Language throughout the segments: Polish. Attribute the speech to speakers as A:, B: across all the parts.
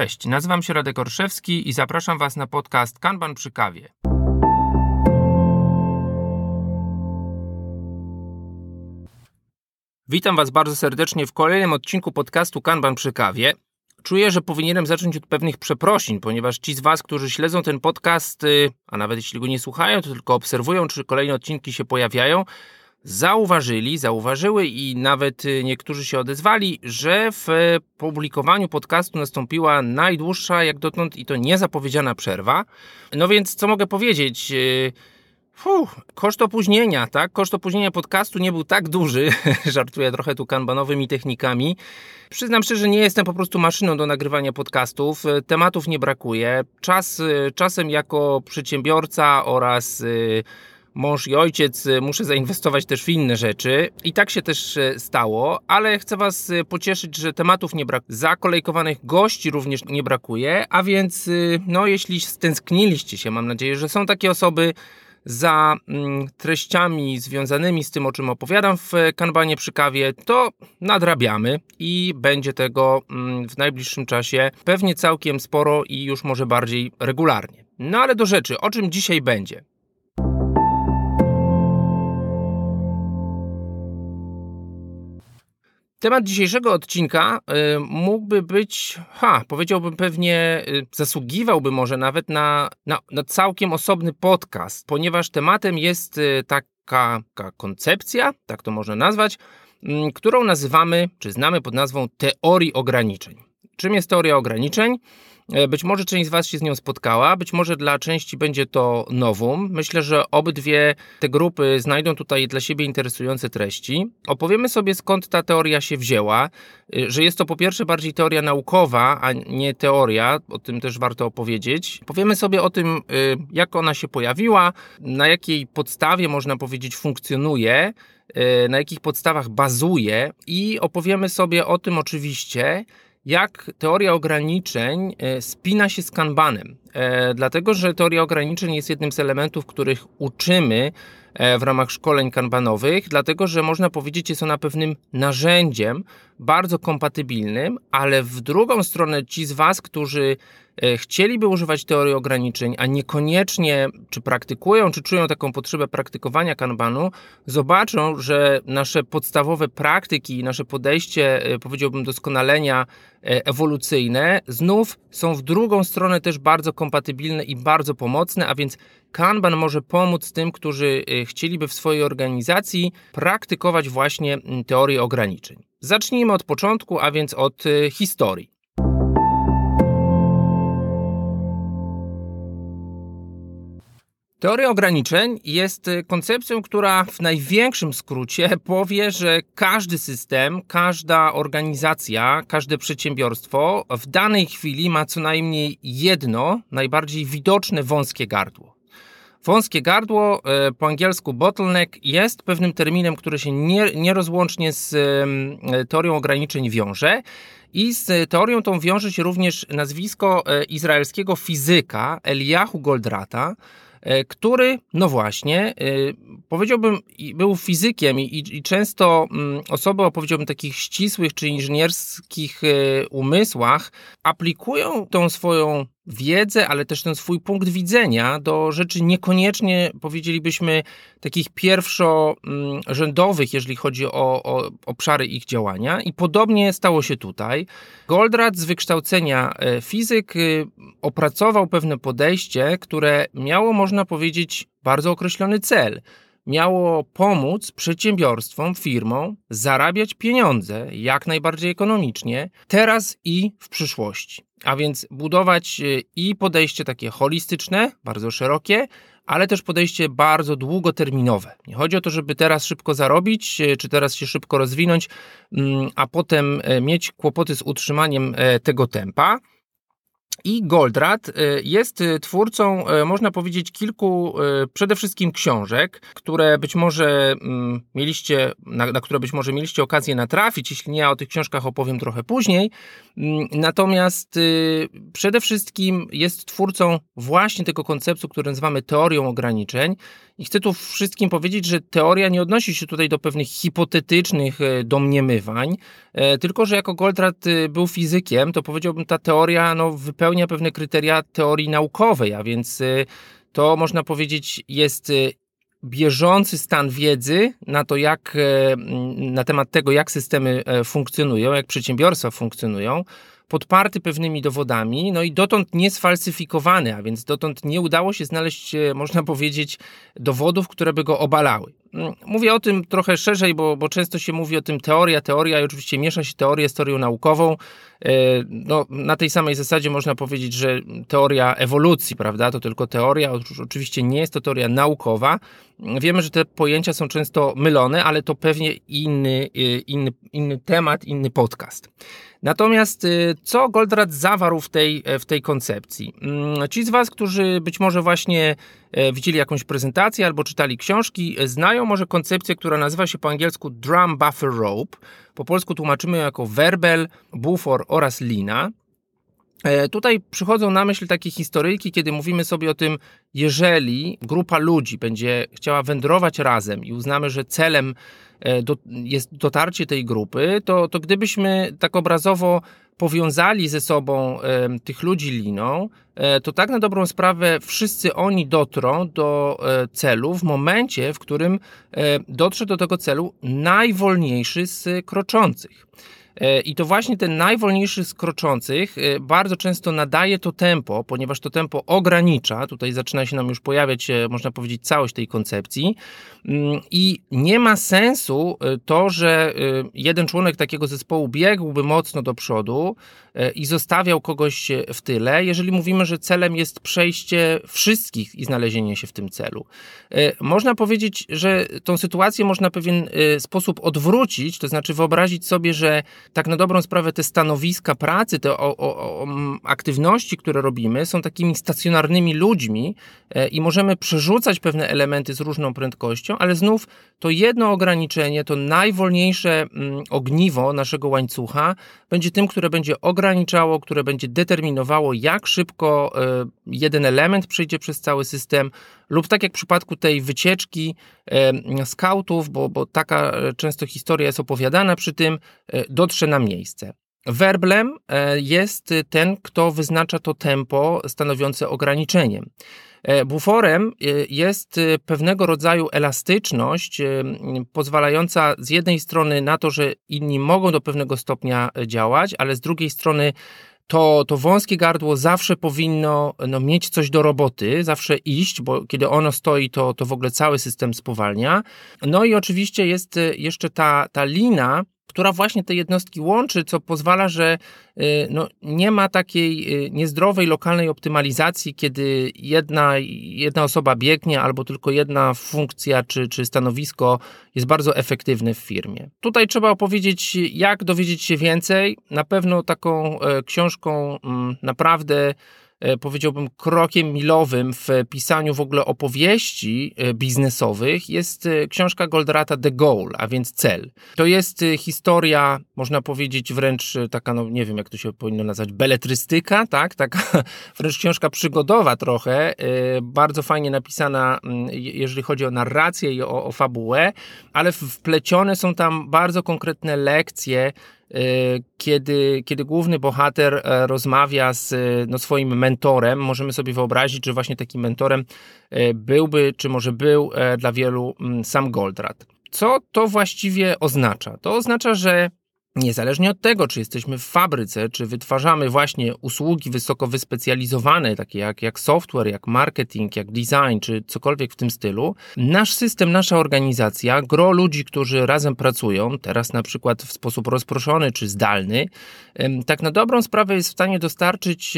A: Cześć, nazywam się Radek Orszewski i zapraszam Was na podcast Kanban przy kawie. Witam Was bardzo serdecznie w kolejnym odcinku podcastu Kanban przy kawie. Czuję, że powinienem zacząć od pewnych przeprosin, ponieważ ci z Was, którzy śledzą ten podcast, y, a nawet jeśli go nie słuchają, to tylko obserwują, czy kolejne odcinki się pojawiają, zauważyli, zauważyły i nawet y, niektórzy się odezwali, że w publikowaniu podcastu nastąpiła najdłuższa jak dotąd i to niezapowiedziana przerwa. No więc co mogę powiedzieć? Y, Fuh, koszt opóźnienia, tak? Koszt opóźnienia podcastu nie był tak duży, żartuję trochę tu kanbanowymi technikami. Przyznam szczerze, nie jestem po prostu maszyną do nagrywania podcastów, tematów nie brakuje. Czas, y, czasem jako przedsiębiorca oraz mąż i ojciec, y, muszę zainwestować też w inne rzeczy. I tak się też y, stało, ale chcę Was y, pocieszyć, że tematów nie brakuje. Zakolejkowanych gości również nie brakuje, a więc, no, jeśli stęskniliście się, mam nadzieję, że są takie osoby, za mm, treściami związanymi z tym, o czym opowiadam w kanbanie przy kawie, to nadrabiamy i będzie tego mm, w najbliższym czasie pewnie całkiem sporo i już może bardziej regularnie. No ale do rzeczy, o czym dzisiaj będzie? Temat dzisiejszego odcinka y, mógłby być, ha, powiedziałbym pewnie, y, zasługiwałby może nawet na, na, na całkiem osobny podcast, ponieważ tematem jest y, taka, taka koncepcja, tak to można nazwać, mm, którą nazywamy, czy znamy pod nazwą teorii ograniczeń. Czym jest teoria ograniczeń? E, być może część z Was się z nią spotkała, być może dla części będzie to nowum. Myślę, że obydwie te grupy znajdą tutaj dla siebie interesujące treści. Opowiemy sobie skąd ta teoria się wzięła, e, że jest to po pierwsze bardziej teoria naukowa, a nie teoria, o tym też warto opowiedzieć. Powiemy sobie o tym, e, jak ona się pojawiła, na jakiej podstawie można powiedzieć funkcjonuje, na jakich podstawach bazuje i opowiemy sobie o tym oczywiście, jak teoria ograniczeń e, spina się z kanbanem. E, dlatego, że teoria ograniczeń jest jednym z elementów, których uczymy e, w ramach szkoleń kanbanowych, dlatego, że można powiedzieć, jest ona pewnym narzędziem bardzo kompatybilnym, ale w drugą stronę ci z Was, którzy E, chcieliby używać teorii ograniczeń, a niekoniecznie czy praktykują, czy czują taką potrzebę praktykowania kanbanu, zobaczą, że nasze podstawowe praktyki nasze podejście, e, powiedziałbym, doskonalenia e, ewolucyjne, znów są w drugą stronę też bardzo kompatybilne i bardzo pomocne, a więc Kanban może pomóc tym, którzy chcieliby w swojej organizacji praktykować właśnie teorię ograniczeń. Zacznijmy od początku, a więc od historii. Teoria ograniczeń jest y, koncepcją, która w największym skrócie powie, że każdy system, każda organizacja, każde przedsiębiorstwo w danej chwili ma co najmniej jedno, najbardziej widoczne wąskie gardło. Wąskie gardło, y, po angielsku bottleneck, jest pewnym terminem, który się nie, nierozłącznie z teorią ograniczeń wiąże. I z teorią tą wiąże się również nazwisko y, izraelskiego fizyka Eliahu Goldrata, E, który, no właśnie, e, powiedziałbym, był fizykiem i, i często mm, osoby o, powiedziałbym, takich ścisłych czy inżynierskich e, umysłach aplikują tą swoją wiedzę, ale też ten swój punkt widzenia do rzeczy niekoniecznie, powiedzielibyśmy, takich pierwszorzędowych, jeżeli chodzi o, o obszary ich działania. I podobnie stało się tutaj. Goldratt z wykształcenia e, fizyk e, opracował pewne podejście, które miało, można powiedzieć, bardzo określony cel miało pomóc przedsiębiorstwom, firmom zarabiać pieniądze jak najbardziej ekonomicznie teraz i w przyszłości. A więc budować y, i podejście takie holistyczne, bardzo szerokie, ale też podejście bardzo długoterminowe. Nie chodzi o to, żeby teraz szybko zarobić, y, czy teraz się szybko rozwinąć, mm, a potem y, mieć kłopoty z utrzymaniem tego tempa I Goldratt y, jest y, twórcą, y, można powiedzieć, kilku przede wszystkim książek, które być może mm, mieliście, na, na, które być może mieliście okazję natrafić. Jeśli nie, o tych książkach opowiem trochę później. Mm, natomiast przede wszystkim jest twórcą właśnie tego konceptu, który nazywamy teorią ograniczeń. I chcę tu wszystkim powiedzieć, że teoria nie odnosi się tutaj do pewnych hipotetycznych domniemywań, tylko że jako Goldratt był fizykiem, to powiedziałbym, ta teoria no, wypełnia pewne kryteria teorii naukowej, a więc y, to można powiedzieć jest y, bieżący stan wiedzy na to, jak, y, na temat tego, jak systemy e, funkcjonują, jak przedsiębiorstwa funkcjonują, podparty pewnymi dowodami, no i dotąd niesfalsyfikowany, a więc dotąd nie udało się znaleźć, e, można powiedzieć, dowodów, które by go obalały. Mm, mówię o tym trochę szerzej, bo, bo często się mówi o tym teoria, teoria i oczywiście miesza się teorię z teorią naukową. E, no, na tej samej zasadzie można powiedzieć, że teoria ewolucji, prawda, to tylko teoria, oczywiście nie jest to teoria naukowa. Wiemy, że te pojęcia są często mylone, ale to pewnie inny, e, inny, inny temat, inny podcast. Natomiast y, co Goldratt zawarł w tej, e, w tej koncepcji? Mm, ci z Was, którzy być może właśnie e, widzieli jakąś prezentację albo czytali książki, e, znają może koncepcję, która nazywa się po angielsku Drum Buffer Rope. Po polsku tłumaczymy ją jako werbel, bufor oraz lina. Tutaj przychodzą na myśl takie historyjki, kiedy mówimy sobie o tym, jeżeli grupa ludzi będzie chciała wędrować razem i uznamy, że celem E, do, jest dotarcie tej grupy, to, to gdybyśmy tak obrazowo powiązali ze sobą e, tych ludzi liną, e, to tak na dobrą sprawę wszyscy oni dotrą do e, celu w momencie, w którym e, dotrze do tego celu najwolniejszy z kroczących. E, I to właśnie ten najwolniejszy z kroczących e, bardzo często nadaje to tempo, ponieważ to tempo ogranicza. Tutaj zaczyna się nam już pojawiać, można powiedzieć, całość tej koncepcji. Mm, I nie ma sensu e, to, że jeden członek takiego zespołu biegłby mocno do przodu i zostawiał kogoś w tyle, jeżeli mówimy, że celem jest przejście wszystkich i znalezienie się w tym celu. Można powiedzieć, że tą sytuację można w pewien sposób odwrócić, to znaczy wyobrazić sobie, że tak na dobrą sprawę te stanowiska pracy, te o, o, o aktywności, które robimy, są takimi stacjonarnymi ludźmi e, i możemy przerzucać pewne elementy z różną prędkością, ale znów to jedno ograniczenie, to najwolniejsze ogniwo naszego łańcucha będzie tym, które będzie ograniczało, które będzie determinowało, jak szybko e, jeden element przejdzie przez cały system, lub tak jak w przypadku tej wycieczki e, skautów, bo, bo taka e, często historia jest opowiadana przy tym, dotrze na miejsce. Werblem jest ten, kto wyznacza to tempo stanowiące ograniczenie. E, buforem e, jest e, pewnego rodzaju elastyczność, pozwalająca z jednej strony na to, że inni mogą do pewnego stopnia działać, ale z drugiej strony to, to wąskie gardło zawsze powinno no, mieć coś do roboty, zawsze iść, bo kiedy ono stoi, to, to w ogóle cały system spowalnia. No i oczywiście jest jeszcze ta, ta lina, która właśnie te jednostki łączy, co pozwala, że y, no, nie ma takiej y, niezdrowej lokalnej optymalizacji, kiedy jedna, jedna osoba biegnie, albo tylko jedna funkcja czy, czy stanowisko jest bardzo efektywne w firmie. Tutaj trzeba opowiedzieć, jak dowiedzieć się więcej. Na pewno taką e, książką mm, naprawdę powiedziałbym, krokiem milowym w pisaniu w ogóle opowieści e, biznesowych jest e, książka Goldrata The Goal, a więc cel. To jest historia, można powiedzieć, wręcz taka, no nie wiem, jak to się powinno nazwać, beletrystyka, tak? Taka wręcz książka przygodowa trochę, bardzo fajnie napisana, jeżeli chodzi o narrację i o, o fabułę, ale wplecione są tam bardzo konkretne lekcje, kiedy, kiedy główny bohater e, rozmawia z no, swoim mentorem, możemy sobie wyobrazić, że właśnie takim mentorem e, byłby, czy może był e, dla wielu mm, sam Goldratt. Co to właściwie oznacza? To oznacza, że Niezależnie od tego, czy jesteśmy w fabryce, czy wytwarzamy właśnie usługi wysoko wyspecjalizowane, takie jak, jak software, jak marketing, jak design, czy cokolwiek w tym stylu, nasz system, nasza organizacja, gro ludzi, którzy razem pracują, teraz na przykład w sposób rozproszony czy zdalny, tak na dobrą sprawę jest w stanie dostarczyć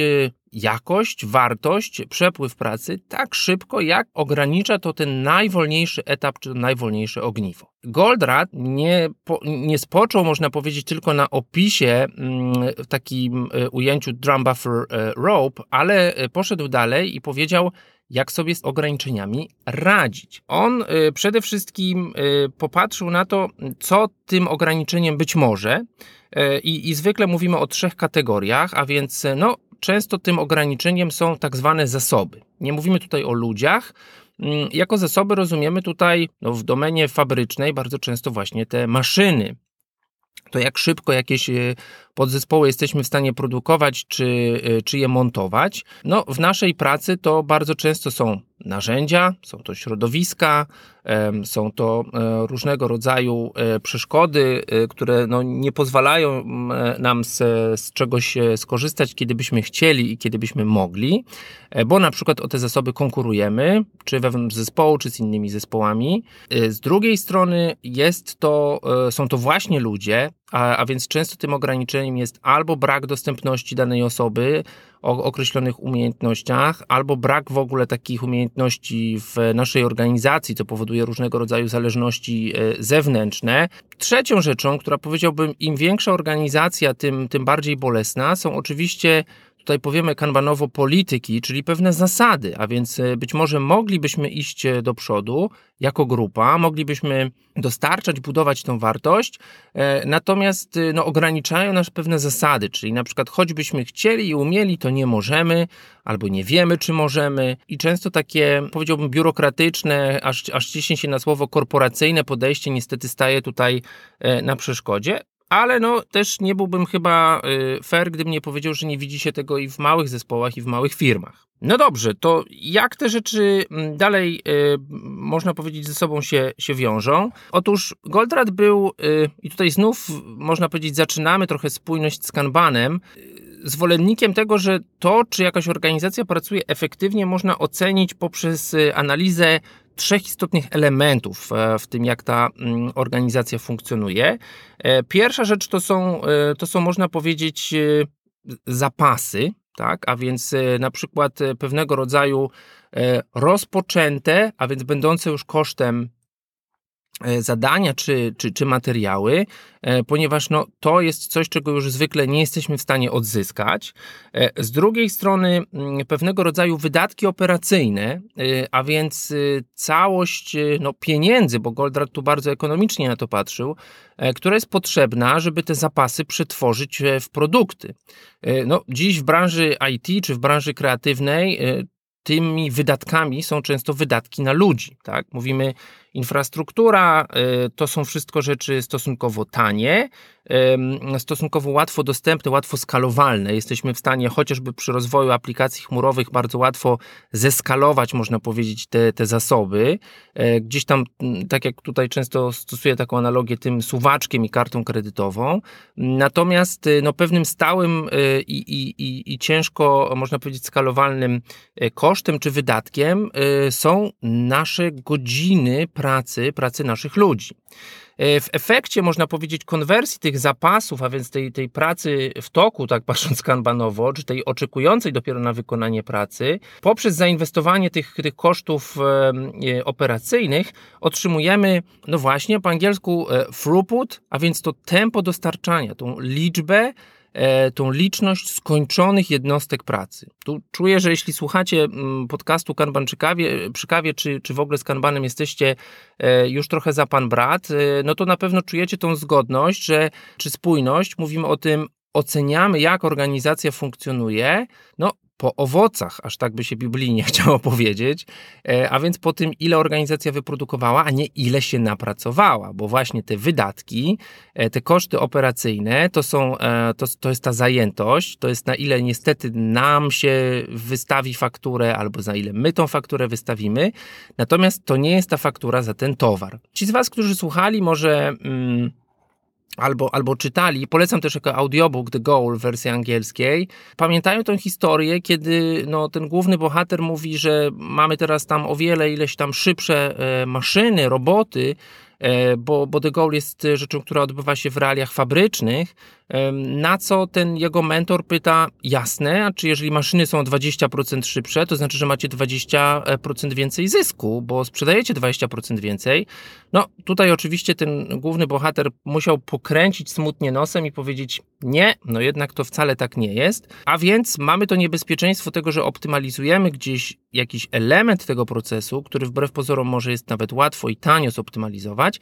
A: jakość, wartość, przepływ pracy tak szybko, jak ogranicza to ten najwolniejszy etap, czy najwolniejsze ogniwo. Goldratt nie, po, nie spoczął, można powiedzieć, tylko na opisie mm, w takim e, ujęciu drum buffer e, rope, ale e, poszedł dalej i powiedział, jak sobie z ograniczeniami radzić. On przede wszystkim popatrzył na to, co tym ograniczeniem być może. Y, I, zwykle mówimy o trzech kategoriach, a więc no, często tym ograniczeniem są tak zwane zasoby. Nie mówimy tutaj o ludziach. Mm, jako zasoby rozumiemy tutaj no, w domenie fabrycznej bardzo często właśnie te maszyny, to jak szybko jakieś podzespoły jesteśmy w stanie produkować czy, czy je montować. No, w naszej pracy to bardzo często są narzędzia, są to środowiska, są to e, różnego rodzaju e, przeszkody, e, które no nie pozwalają nam z, z czegoś skorzystać, kiedy byśmy chcieli i kiedy byśmy mogli, bo na przykład o te zasoby konkurujemy, czy wewnątrz zespołu, czy z innymi zespołami. Z drugiej strony jest to, są to właśnie ludzie, a, a więc często tym ograniczeniem jest albo brak dostępności danej osoby, o określonych umiejętnościach, albo brak w ogóle takich umiejętności w naszej organizacji, co powoduje różnego rodzaju zależności e, zewnętrzne. Trzecią rzeczą, która powiedziałbym, im większa organizacja, tym, tym bardziej bolesna, są oczywiście tutaj powiemy kanbanowo polityki, czyli pewne zasady, a więc e, być może moglibyśmy iść e, do przodu jako grupa, moglibyśmy dostarczać, budować tą wartość, e, natomiast no, ograniczają nas pewne zasady, czyli na przykład choćbyśmy chcieli i umieli, to nie możemy, albo nie wiemy, czy możemy. I często takie, powiedziałbym, biurokratyczne, aż, aż ciśnie się na słowo korporacyjne podejście niestety staje tutaj na przeszkodzie ale no też nie byłbym chyba y, fair, gdybym nie powiedział, że nie widzi się tego i w małych zespołach, i w małych firmach. No dobrze, to jak te rzeczy mm, dalej y, można powiedzieć ze sobą się, się wiążą? Otóż Goldratt był, y, i tutaj znów można powiedzieć, zaczynamy trochę spójność z Kanbanem, zwolennikiem tego, że to, czy jakaś organizacja pracuje efektywnie, można ocenić poprzez analizę trzech istotnych elementów e, w tym, jak ta mm, organizacja funkcjonuje. E, pierwsza rzecz to są, e, to są można powiedzieć, zapasy, tak? a więc na przykład pewnego rodzaju rozpoczęte, a więc będące już kosztem zadania czy, czy, czy materiały, e, ponieważ no, to jest coś, czego już zwykle nie jesteśmy w stanie odzyskać. E, z drugiej strony mm, pewnego rodzaju wydatki operacyjne, a więc całość no, pieniędzy, bo Goldratt tu bardzo ekonomicznie na to patrzył, która jest potrzebna, żeby te zapasy przetworzyć w produkty. No, dziś w branży IT czy w branży kreatywnej tymi wydatkami są często wydatki na ludzi. Tak? Mówimy infrastruktura, y, to są wszystko rzeczy stosunkowo tanie, stosunkowo łatwo dostępne, łatwo skalowalne. Jesteśmy w stanie chociażby przy rozwoju aplikacji chmurowych bardzo łatwo zeskalować, można powiedzieć, te, te zasoby. E, gdzieś tam, tak jak tutaj często stosuję taką analogię, tym suwaczkiem i kartą kredytową. Natomiast y, no, pewnym stałym y, i, i, i, i ciężko, można powiedzieć, skalowalnym kosztem czy wydatkiem są nasze godziny pracy, pracy naszych ludzi. E, w efekcie, można powiedzieć, konwersji tych zapasów, a więc tej, tej pracy w toku, tak patrząc kanbanowo, czy tej oczekującej dopiero na wykonanie pracy, poprzez zainwestowanie tych, tych kosztów e, operacyjnych otrzymujemy, no właśnie po angielsku e, throughput, a więc to tempo dostarczania, tą liczbę E, tą liczność skończonych jednostek pracy. Tu czuję, że jeśli słuchacie mm, podcastu Kanban przy kawie, przy kawie czy, czy w ogóle z Kanbanem jesteście e, już trochę za pan brat, e, no to na pewno czujecie tą zgodność, że czy spójność, mówimy o tym, oceniamy, jak organizacja funkcjonuje, no po owocach, aż tak by się biblijnie chciało powiedzieć, e, a więc po tym, ile organizacja wyprodukowała, a nie ile się napracowała, bo właśnie te wydatki, e, te koszty operacyjne to są, e, to, to jest ta zajętość, to jest na ile niestety nam się wystawi fakturę, albo za ile my tą fakturę wystawimy, natomiast to nie jest ta faktura za ten towar. Ci z Was, którzy słuchali, może. Mm, albo, albo czytali, polecam też jako audiobook The Goal w wersji angielskiej, pamiętają tę historię, kiedy no, ten główny bohater mówi, że mamy teraz tam o wiele ileś tam szybsze e, maszyny, roboty, e, bo, bo The Goal jest rzeczą, która odbywa się w realiach fabrycznych, Na co ten jego mentor pyta, jasne, a czy jeżeli maszyny są 20% szybsze, to znaczy, że macie 20% więcej zysku, bo sprzedajecie 20% więcej. No tutaj oczywiście ten główny bohater musiał pokręcić smutnie nosem i powiedzieć, nie, no jednak to wcale tak nie jest. A więc mamy to niebezpieczeństwo tego, że optymalizujemy gdzieś jakiś element tego procesu, który wbrew pozorom może jest nawet łatwo i tanio zoptymalizować,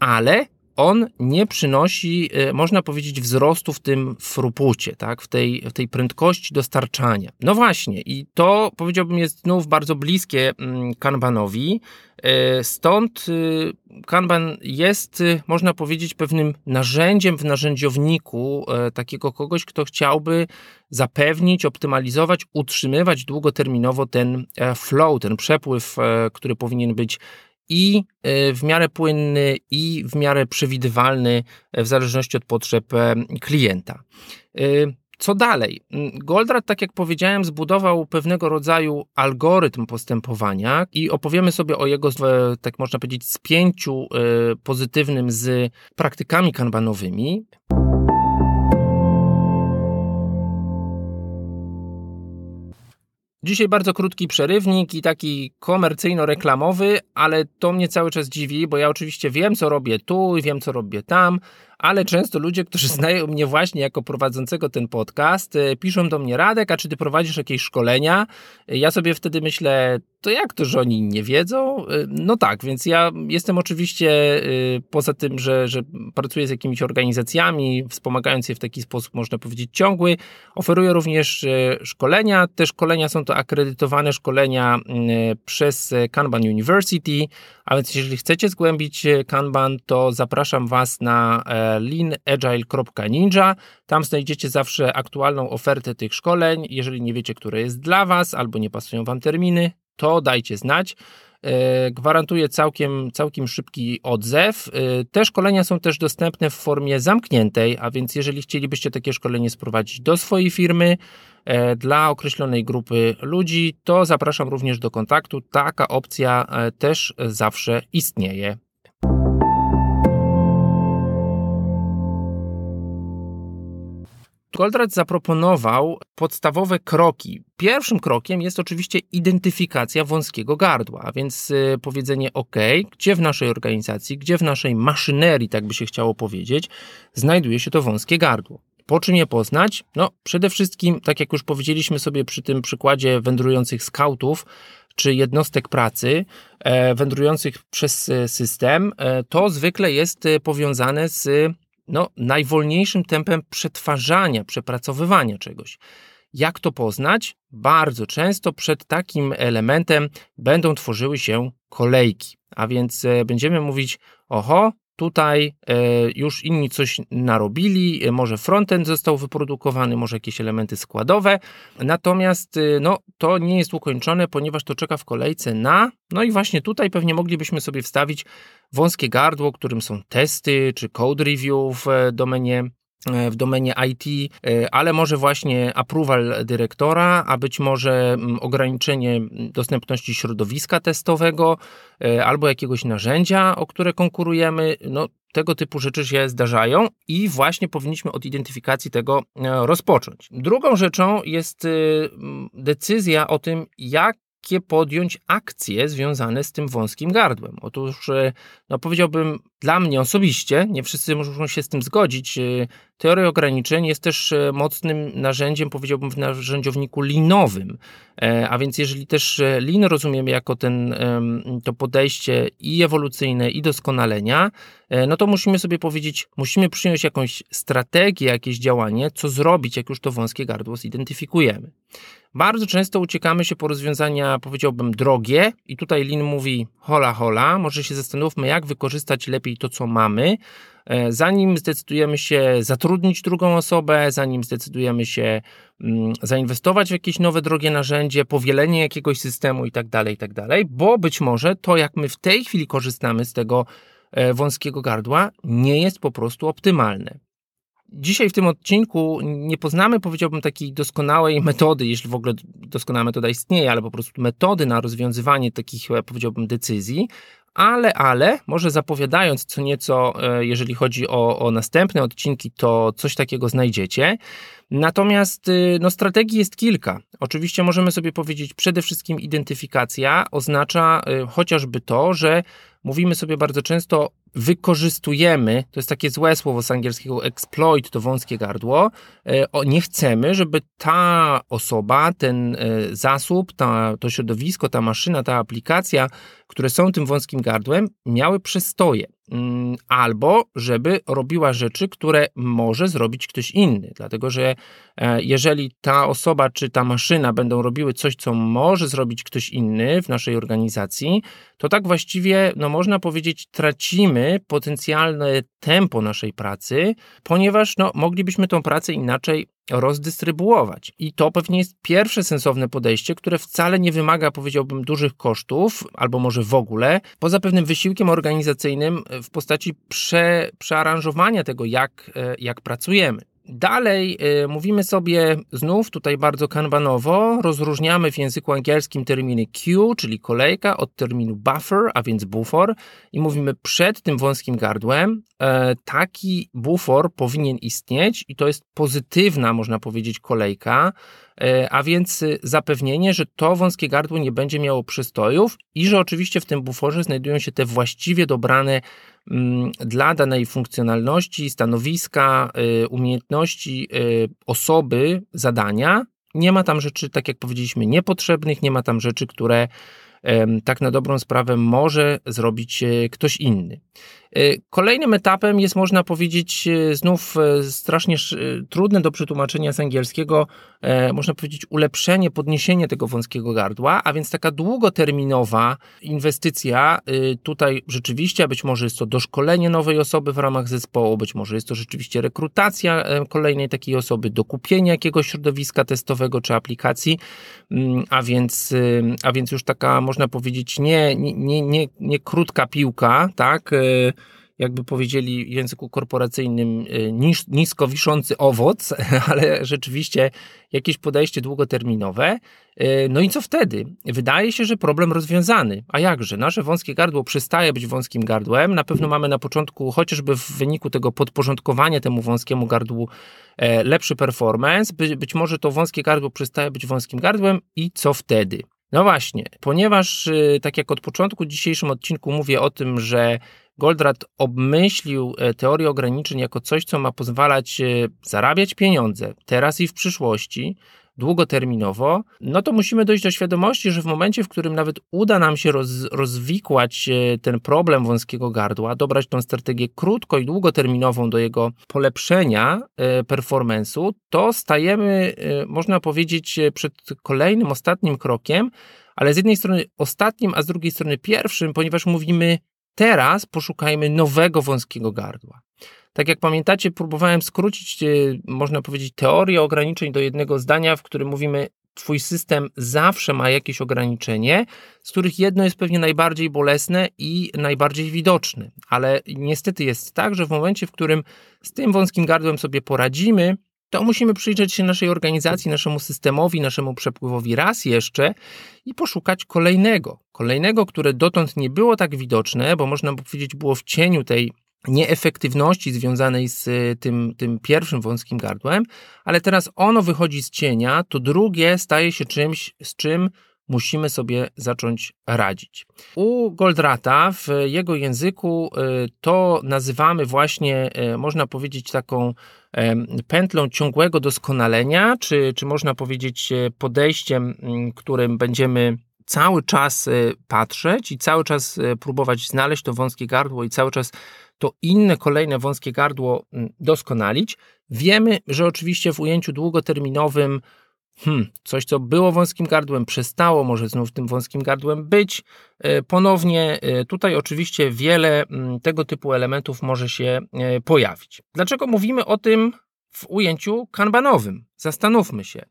A: ale on nie przynosi, e, można powiedzieć, wzrostu w tym frupucie, tak? w, tej, w tej prędkości dostarczania. No właśnie, i to powiedziałbym jest znów bardzo bliskie mm, Kanbanowi. E, stąd y, Kanban jest, y, można powiedzieć, pewnym narzędziem w narzędziowniku e, takiego kogoś, kto chciałby zapewnić, optymalizować, utrzymywać długoterminowo ten flow, ten przepływ, który powinien być i e, w miarę płynny, i w miarę przewidywalny, e, w zależności od potrzeb e, klienta. Co dalej? Mm, Goldratt, tak jak powiedziałem, zbudował pewnego rodzaju algorytm postępowania i opowiemy sobie o jego, tak można powiedzieć, spięciu pozytywnym z praktykami kanbanowymi. Dzisiaj bardzo krótki przerywnik i taki komercyjno-reklamowy, ale to mnie cały czas dziwi, bo ja oczywiście wiem, co robię tu i wiem, co robię tam, ale często ludzie, którzy znają mnie właśnie jako prowadzącego ten podcast, e, piszą do mnie Radek, a czy ty prowadzisz jakieś szkolenia? Ja sobie wtedy myślę, to jak to, że oni nie wiedzą? E, no tak, więc ja jestem oczywiście e, poza tym, że, że pracuję z jakimiś organizacjami, wspomagając je w taki sposób, można powiedzieć, ciągły, oferuję również szkolenia. Te szkolenia są to akredytowane szkolenia przez Kanban University, a więc jeżeli chcecie zgłębić Kanban, to zapraszam Was na leanagile.ninja. Tam znajdziecie zawsze aktualną ofertę tych szkoleń. Jeżeli nie wiecie, które jest dla Was albo nie pasują Wam terminy, to dajcie znać. E, gwarantuję całkiem, całkiem szybki odzew. E, te szkolenia są też dostępne w formie zamkniętej, a więc jeżeli chcielibyście takie szkolenie sprowadzić do swojej firmy, e, dla określonej grupy ludzi, to zapraszam również do kontaktu. Taka opcja też zawsze istnieje. Goldratt zaproponował podstawowe kroki. Pierwszym krokiem jest oczywiście identyfikacja wąskiego gardła, a więc y, powiedzenie OK, gdzie w naszej organizacji, gdzie w naszej maszynerii, tak by się chciało powiedzieć, znajduje się to wąskie gardło. Po czym je poznać? No, przede wszystkim, tak jak już powiedzieliśmy sobie przy tym przykładzie wędrujących skautów, czy jednostek pracy e, wędrujących przez e, system, e, to zwykle jest powiązane z no, najwolniejszym tempem przetwarzania, przepracowywania czegoś. Jak to poznać? Bardzo często przed takim elementem będą tworzyły się kolejki. A więc e, będziemy mówić, oho, Tutaj e, już inni coś narobili, e, może frontend został wyprodukowany, może jakieś elementy składowe, natomiast e, no, to nie jest ukończone, ponieważ to czeka w kolejce na, no i właśnie tutaj pewnie moglibyśmy sobie wstawić wąskie gardło, którym są testy czy code review w domenie w domenie IT, e, ale może właśnie approval dyrektora, a być może mm, ograniczenie dostępności środowiska testowego e, albo jakiegoś narzędzia, o które konkurujemy. No, tego typu rzeczy się zdarzają i właśnie powinniśmy od identyfikacji tego rozpocząć. Drugą rzeczą jest decyzja o tym, jak jakie podjąć akcje związane z tym wąskim gardłem. Otóż, e, no powiedziałbym, dla mnie osobiście, nie wszyscy muszą się z tym zgodzić, e, teoria ograniczeń jest też e, mocnym narzędziem, powiedziałbym, w narzędziowniku linowym. A więc jeżeli też lin rozumiemy jako ten, to podejście i ewolucyjne, i doskonalenia, no to musimy sobie powiedzieć, musimy przyjąć jakąś strategię, jakieś działanie, co zrobić, jak już to wąskie gardło zidentyfikujemy. Bardzo często uciekamy się po rozwiązania, powiedziałbym, drogie, i tutaj Lin mówi: hola, hola, może się zastanówmy, jak wykorzystać lepiej to, co mamy, e, zanim zdecydujemy się zatrudnić drugą osobę, zanim zdecydujemy się mm, zainwestować w jakieś nowe drogie narzędzie, powielenie jakiegoś systemu itd., tak itd., tak bo być może to, jak my w tej chwili korzystamy z tego e, wąskiego gardła, nie jest po prostu optymalne. Dzisiaj w tym odcinku nie poznamy, powiedziałbym, takiej doskonałej metody, jeśli w ogóle doskonała metoda istnieje, ale po prostu metody na rozwiązywanie takich, e, powiedziałbym, decyzji, ale, ale, może zapowiadając co nieco, e, jeżeli chodzi o, o następne odcinki, to coś takiego znajdziecie. Natomiast y, no, strategii jest kilka. Oczywiście możemy sobie powiedzieć, przede wszystkim identyfikacja oznacza y, chociażby to, że mówimy sobie bardzo często wykorzystujemy, to jest takie złe słowo z angielskiego, exploit to wąskie gardło, e, nie chcemy, żeby ta osoba, ten e, zasób, ta, to środowisko, ta maszyna, ta aplikacja, które są tym wąskim gardłem, miały przestoje. Mm, albo żeby robiła rzeczy, które może zrobić ktoś inny. Dlatego, że e, jeżeli ta osoba czy ta maszyna będą robiły coś, co może zrobić ktoś inny w naszej organizacji, to tak właściwie, no można powiedzieć, tracimy potencjalne tempo naszej pracy, ponieważ no, moglibyśmy tą pracę inaczej rozdystrybuować. I to pewnie jest pierwsze sensowne podejście, które wcale nie wymaga, powiedziałbym, dużych kosztów, albo może w ogóle, poza pewnym wysiłkiem organizacyjnym w postaci prze, przearanżowania tego, jak, e, jak pracujemy. Dalej y, mówimy sobie znów tutaj bardzo kanbanowo, rozróżniamy w języku angielskim terminy queue, czyli kolejka, od terminu buffer, a więc bufor i mówimy przed tym wąskim gardłem. E, taki bufor powinien istnieć i to jest pozytywna, można powiedzieć, kolejka, e, a więc zapewnienie, że to wąskie gardło nie będzie miało przystojów i że oczywiście w tym buforze znajdują się te właściwie dobrane dla danej funkcjonalności, stanowiska, y, umiejętności y, osoby, zadania. Nie ma tam rzeczy, tak jak powiedzieliśmy, niepotrzebnych, nie ma tam rzeczy, które tak na dobrą sprawę może zrobić e, ktoś inny. E, kolejnym etapem jest, można powiedzieć, e, znów strasznie trudne do przetłumaczenia z angielskiego, można powiedzieć, ulepszenie, podniesienie tego wąskiego gardła, a więc taka długoterminowa inwestycja. Tutaj rzeczywiście, być może jest to doszkolenie nowej osoby w ramach zespołu, być może jest to rzeczywiście rekrutacja kolejnej takiej osoby, dokupienie jakiegoś środowiska testowego czy aplikacji, mm, a więc, a więc już taka, można powiedzieć, nie, nie, nie, nie krótka piłka, tak? E, jakby powiedzieli w języku korporacyjnym, e, nis, nisko wiszący owoc, ale rzeczywiście jakieś podejście długoterminowe. E, no i co wtedy? Wydaje się, że problem rozwiązany. A jakże? Nasze wąskie gardło przestaje być wąskim gardłem. Na pewno mamy na początku, chociażby w wyniku tego podporządkowania temu wąskiemu gardłu, lepszy performance. By, być może to wąskie gardło przestaje być wąskim gardłem i co wtedy? No właśnie, ponieważ y, tak jak od początku w dzisiejszym odcinku mówię o tym, że Goldratt obmyślił e, teorię ograniczeń jako coś, co ma pozwalać e, zarabiać pieniądze teraz i w przyszłości, długoterminowo, no to musimy dojść do świadomości, że w momencie, w którym nawet uda nam się roz, rozwikłać e, ten problem wąskiego gardła, dobrać tą strategię krótko i długoterminową do jego polepszenia performance'u, to stajemy, można powiedzieć, przed kolejnym, ostatnim krokiem, ale z jednej strony ostatnim, a z drugiej strony pierwszym, ponieważ mówimy Teraz poszukajmy nowego wąskiego gardła. Tak jak pamiętacie, próbowałem skrócić, e, można powiedzieć, teorię ograniczeń do jednego zdania, w którym mówimy, Twój system zawsze ma jakieś ograniczenie, z których jedno jest pewnie najbardziej bolesne i najbardziej widoczne. Ale niestety jest tak, że w momencie, w którym z tym wąskim gardłem sobie poradzimy, to musimy przyjrzeć się naszej organizacji, naszemu systemowi, naszemu przepływowi raz jeszcze i poszukać kolejnego. Kolejnego, które dotąd nie było tak widoczne, bo można by powiedzieć, było w cieniu tej nieefektywności związanej z y, tym, tym pierwszym wąskim gardłem, ale teraz ono wychodzi z cienia, to drugie staje się czymś, z czym musimy sobie zacząć radzić. U Goldrata w jego języku y, to nazywamy właśnie, y, można powiedzieć, taką pętlą ciągłego doskonalenia, czy, czy można powiedzieć e, podejściem, którym będziemy cały czas e, patrzeć i cały czas e, próbować znaleźć to wąskie gardło i cały czas to inne, kolejne wąskie gardło doskonalić. Wiemy, że oczywiście w ujęciu długoterminowym hmm, coś, co było wąskim gardłem, przestało może znów tym wąskim gardłem być. E, ponownie e, tutaj oczywiście wiele mm, tego typu elementów może się e, pojawić. Dlaczego mówimy o tym w ujęciu kanbanowym? Zastanówmy się.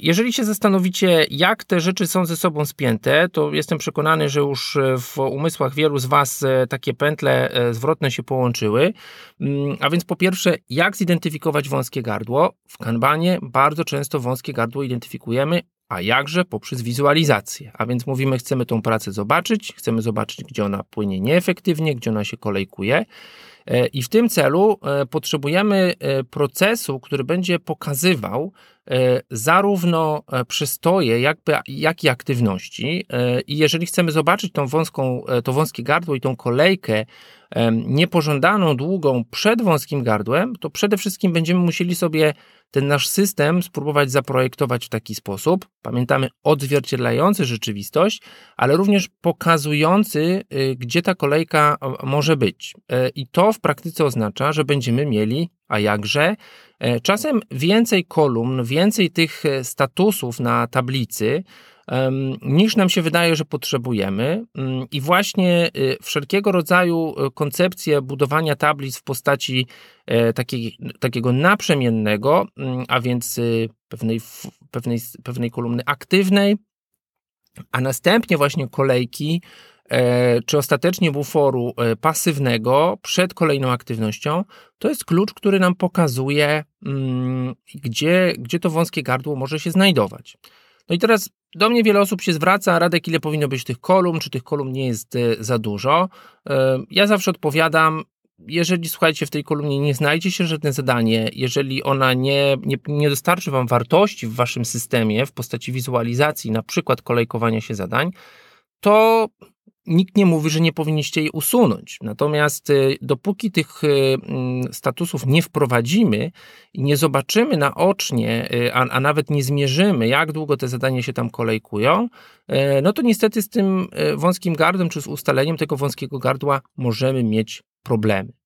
A: Jeżeli się zastanowicie, jak te rzeczy są ze sobą spięte, to jestem przekonany, że już w umysłach wielu z Was e, takie pętle e, zwrotne się połączyły. Mm, a więc po pierwsze, jak zidentyfikować wąskie gardło? W kanbanie bardzo często wąskie gardło identyfikujemy, a jakże poprzez wizualizację. A więc mówimy, chcemy tą pracę zobaczyć, chcemy zobaczyć, gdzie ona płynie nieefektywnie, gdzie ona się kolejkuje. I w tym celu potrzebujemy procesu, który będzie pokazywał, E, zarówno e, przystoje, jakby, jak i aktywności. E, I jeżeli chcemy zobaczyć tą wąską, to wąskie gardło i tą kolejkę niepożądaną, długą przed wąskim gardłem, to przede wszystkim będziemy musieli sobie ten nasz system spróbować zaprojektować w taki sposób, pamiętamy, odzwierciedlający rzeczywistość, ale również pokazujący, y, gdzie ta kolejka może być. I to w praktyce oznacza, że będziemy mieli, a jakże, E, czasem więcej kolumn, więcej tych e, statusów na tablicy, niż nam się wydaje, że potrzebujemy. Mm, I właśnie e, wszelkiego rodzaju koncepcje budowania tablic w postaci takiej, takiego naprzemiennego, mm, a więc pewnej, pewnej, pewnej kolumny aktywnej, a następnie właśnie kolejki czy ostatecznie buforu e, pasywnego przed kolejną aktywnością, to jest klucz, który nam pokazuje, mm, gdzie, gdzie to wąskie gardło może się znajdować. No i teraz do mnie wiele osób się zwraca, Radek, ile powinno być tych kolumn, czy tych kolumn nie jest e, za dużo. Ja zawsze odpowiadam, jeżeli słuchajcie, w tej kolumnie nie znajdzie się żadne zadanie, jeżeli ona nie, nie, nie dostarczy Wam wartości w Waszym systemie w postaci wizualizacji, na przykład kolejkowania się zadań, to nikt nie mówi, że nie powinniście jej usunąć. Natomiast y, dopóki tych mm, statusów nie wprowadzimy i nie zobaczymy naocznie, y, a, a nawet nie zmierzymy, jak długo te zadania się tam kolejkują, no to niestety z tym wąskim gardłem czy z ustaleniem tego wąskiego gardła możemy mieć problemy.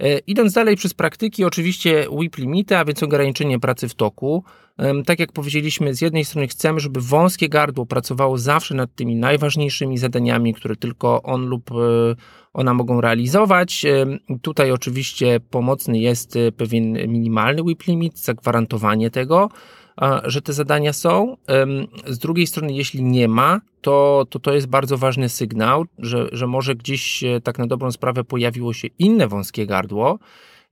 A: E, idąc dalej przez praktyki, oczywiście WIP limity, a więc ograniczenie pracy w toku. Tak jak powiedzieliśmy, z jednej strony chcemy, żeby wąskie gardło pracowało zawsze nad tymi najważniejszymi zadaniami, które tylko on lub e, ona mogą realizować. Tutaj oczywiście pomocny jest e, pewien minimalny WIP limit, zagwarantowanie tego że te zadania są. Z drugiej strony, jeśli nie ma, to to, to jest bardzo ważny sygnał, że, że może gdzieś tak na dobrą sprawę pojawiło się inne wąskie gardło,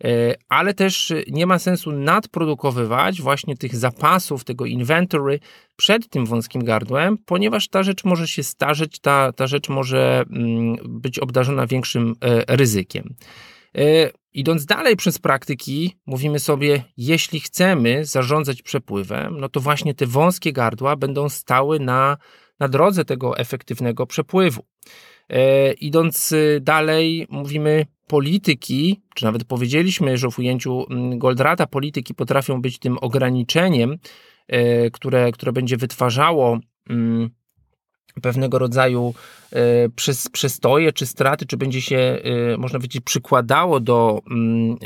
A: e, ale też nie ma sensu nadprodukowywać właśnie tych zapasów, tego inventory przed tym wąskim gardłem, ponieważ ta rzecz może się starzeć, ta, ta rzecz może mm, być obdarzona większym e, ryzykiem. E, idąc dalej przez praktyki, mówimy sobie, jeśli chcemy zarządzać przepływem, no to właśnie te wąskie gardła będą stały na, na drodze tego efektywnego przepływu. E, idąc y, dalej, mówimy polityki, czy nawet powiedzieliśmy, że w ujęciu mm, Goldrata polityki potrafią być tym ograniczeniem, e, które, które będzie wytwarzało mm, pewnego rodzaju e, przestoje czy straty, czy będzie się, e, można powiedzieć, przykładało do mm,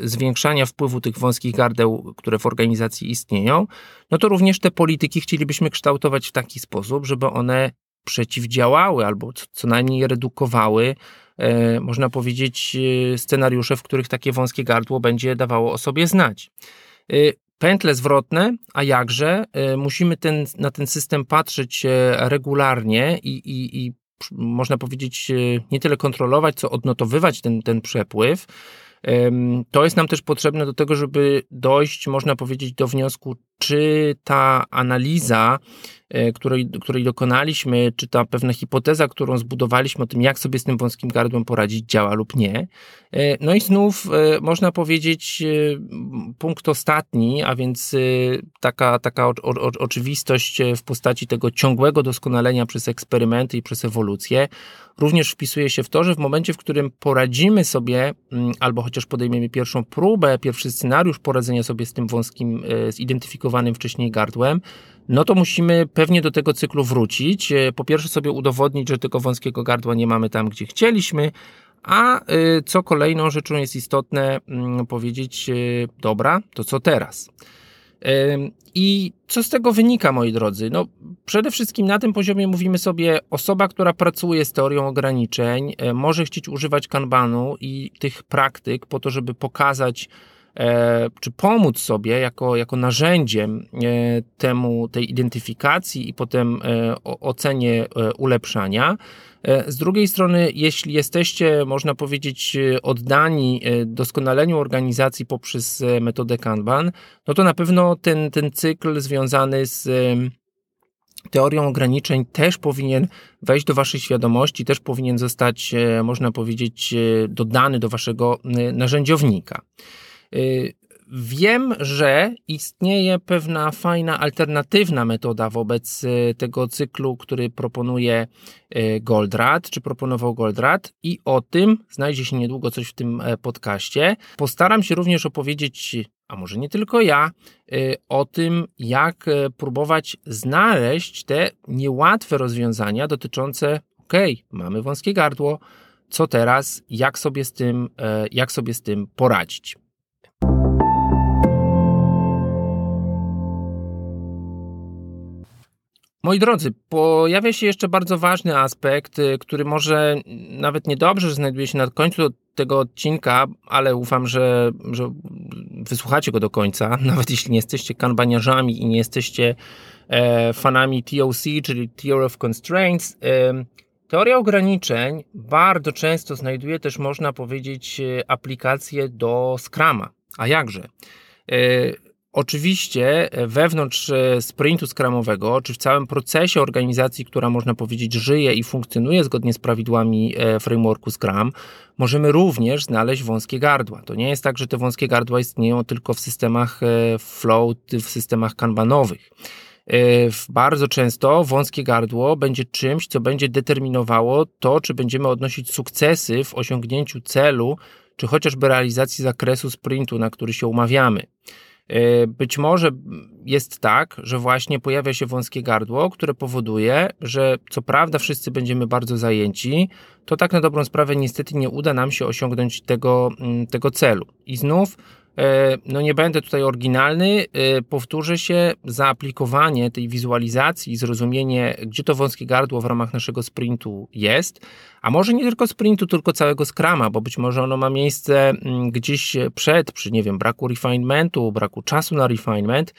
A: e, zwiększania wpływu tych wąskich gardeł, które w organizacji istnieją, no to również te polityki chcielibyśmy kształtować w taki sposób, żeby one przeciwdziałały albo co najmniej redukowały, można powiedzieć, scenariusze, w których takie wąskie gardło będzie dawało o sobie znać pętle zwrotne, a jakże e, musimy ten, na ten system patrzeć e, regularnie i, i, i można powiedzieć, e, nie tyle kontrolować, co odnotowywać ten, ten przepływ. To jest nam też potrzebne do tego, żeby dojść, można powiedzieć, do wniosku, czy ta analiza, e, której, której dokonaliśmy, czy ta pewna hipoteza, którą zbudowaliśmy o tym, jak sobie z tym wąskim gardłem poradzić, działa lub nie. E, no i znów e, można powiedzieć punkt ostatni, a więc taka, taka o, o, oczywistość w postaci tego ciągłego doskonalenia przez eksperymenty i przez ewolucję, również wpisuje się w to, że w momencie, w którym poradzimy sobie, mm, albo chociaż podejmiemy pierwszą próbę, pierwszy scenariusz poradzenia sobie z tym wąskim, zidentyfikowanym wcześniej gardłem, no to musimy pewnie do tego cyklu wrócić. E, po pierwsze sobie udowodnić, że tego wąskiego gardła nie mamy tam, gdzie chcieliśmy, a e, co kolejną rzeczą jest istotne, mm, powiedzieć, e, dobra, to co teraz? I co z tego wynika, moi drodzy? No, przede wszystkim na tym poziomie mówimy sobie, osoba, która pracuje z teorią ograniczeń, może chcieć używać kanbanu i tych praktyk po to, żeby pokazać, czy pomóc sobie jako, jako narzędziem temu, tej identyfikacji i potem ocenie ulepszania. Z drugiej strony, jeśli jesteście, można powiedzieć, oddani doskonaleniu organizacji poprzez metodę Kanban, no to na pewno ten, ten cykl związany z teorią ograniczeń też powinien wejść do Waszej świadomości, też powinien zostać, e, można powiedzieć, e, dodany do Waszego e, narzędziownika. Wiem, że istnieje pewna fajna alternatywna metoda wobec tego cyklu, który proponuje Goldrad, czy proponował Goldrad, i o tym znajdzie się niedługo coś w tym podcaście. Postaram się również opowiedzieć a może nie tylko ja, y, o tym, jak e, próbować znaleźć te niełatwe rozwiązania dotyczące, ok, mamy wąskie gardło, co teraz, jak sobie z tym, e, jak sobie z tym poradzić. Moi drodzy, pojawia się jeszcze bardzo ważny aspekt, y, który może nawet niedobrze, znajduje się na końcu tego odcinka, ale ufam, że, że wysłuchacie go do końca, nawet jeśli nie jesteście kanbaniarzami i nie jesteście e, fanami TOC, czyli Theory of Constraints. E, teoria ograniczeń bardzo często znajduje też, można powiedzieć, e, aplikacje do Scrama. A jakże? E, Oczywiście e, wewnątrz e, sprintu skramowego, czy w całym procesie organizacji, która można powiedzieć żyje i funkcjonuje zgodnie z prawidłami e, frameworku Scrum, możemy również znaleźć wąskie gardła. To nie jest tak, że te wąskie gardła istnieją tylko w systemach flow, w systemach kanbanowych. Bardzo często wąskie gardło będzie czymś, co będzie determinowało to, czy będziemy odnosić sukcesy w osiągnięciu celu, czy chociażby realizacji zakresu sprintu, na który się umawiamy. E, być może jest tak, że właśnie pojawia się wąskie gardło, które powoduje, że co prawda wszyscy będziemy bardzo zajęci, to tak na dobrą sprawę niestety nie uda nam się osiągnąć tego, mm, tego celu. I znów no nie będę tutaj oryginalny, e, powtórzę się, zaaplikowanie tej wizualizacji, zrozumienie, gdzie to wąskie gardło w ramach naszego sprintu jest, a może nie tylko sprintu, tylko całego skrama, bo być może ono ma miejsce mm, gdzieś przed, przy, nie wiem, braku refinementu, braku czasu na refinement,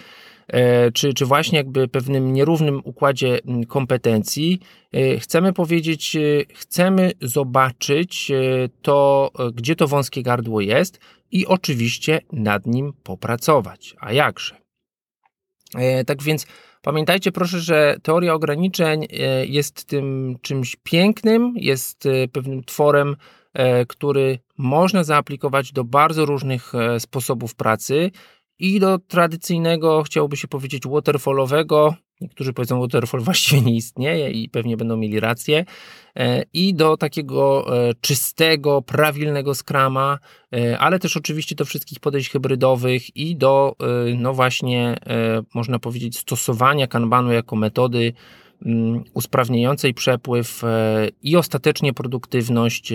A: e, czy, czy właśnie jakby pewnym nierównym układzie mm, kompetencji, chcemy powiedzieć, chcemy zobaczyć to, gdzie to wąskie gardło jest, i oczywiście nad nim popracować. A jakże? E, tak więc pamiętajcie proszę, że teoria ograniczeń e, jest tym czymś pięknym, jest e, pewnym tworem, który można zaaplikować do bardzo różnych sposobów pracy i do tradycyjnego, chciałoby się powiedzieć, waterfallowego, Niektórzy powiedzą, że waterfall właściwie nie istnieje i pewnie będą mieli rację. E, I do takiego e, czystego, prawilnego skrama, e, ale też oczywiście do wszystkich podejść hybrydowych i do, no właśnie, można powiedzieć, stosowania kanbanu jako metody mm, usprawniającej przepływ i ostatecznie produktywność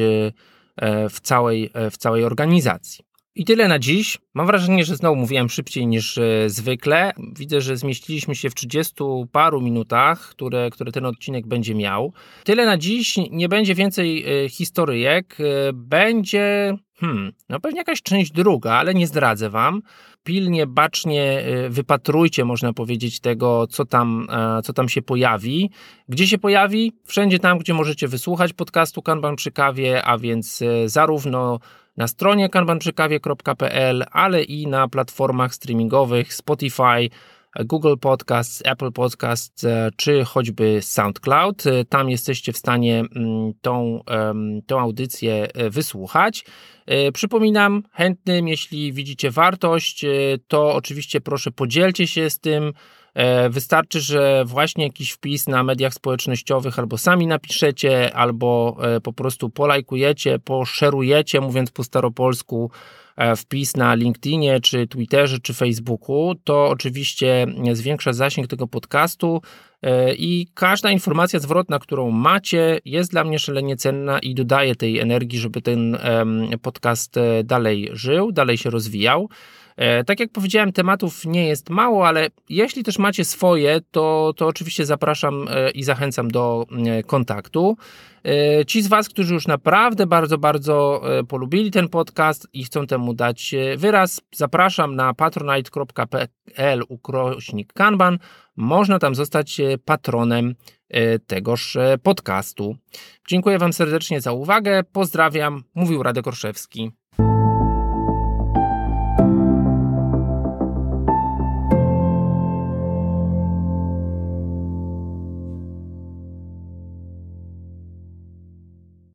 A: w całej, w całej organizacji. I tyle na dziś. Mam wrażenie, że znowu mówiłem szybciej niż e, zwykle. Widzę, że zmieściliśmy się w 30 paru minutach, które, które ten odcinek będzie miał. Tyle na dziś. Nie będzie więcej e, historyjek. E, będzie, hmm, no pewnie jakaś część druga, ale nie zdradzę wam. Pilnie, bacznie wypatrujcie, można powiedzieć, tego, co tam, co tam się pojawi. Gdzie się pojawi? Wszędzie tam, gdzie możecie wysłuchać podcastu Kanban przy kawie, a więc zarówno na stronie kanbanprzykawie.pl, ale i na platformach streamingowych Spotify, Google Podcasts, Apple Podcasts e, czy choćby SoundCloud. E, tam jesteście w stanie mm, tą, tą audycję e, wysłuchać. Przypominam, chętnym, jeśli widzicie wartość, to oczywiście proszę podzielcie się z tym wystarczy, że właśnie jakiś wpis na mediach społecznościowych albo sami napiszecie, albo e, po prostu polajkujecie, poszerujecie, mówiąc po staropolsku, e, wpis na LinkedInie, czy Twitterze, czy Facebooku, to oczywiście zwiększa zasięg tego podcastu i każda informacja zwrotna, którą macie, jest dla mnie szalenie cenna i dodaje tej energii, żeby ten podcast dalej żył, dalej się rozwijał. E, tak jak powiedziałem, tematów nie jest mało, ale jeśli też macie swoje, to, to oczywiście zapraszam e, i zachęcam do e, kontaktu. Ci z Was, którzy już naprawdę bardzo, bardzo polubili ten podcast i chcą temu dać wyraz, zapraszam na patronite.pl ukrośnik kanban. Można tam zostać patronem tegoż podcastu. Dziękuję Wam serdecznie za uwagę. Pozdrawiam. Mówił Radek Orszewski.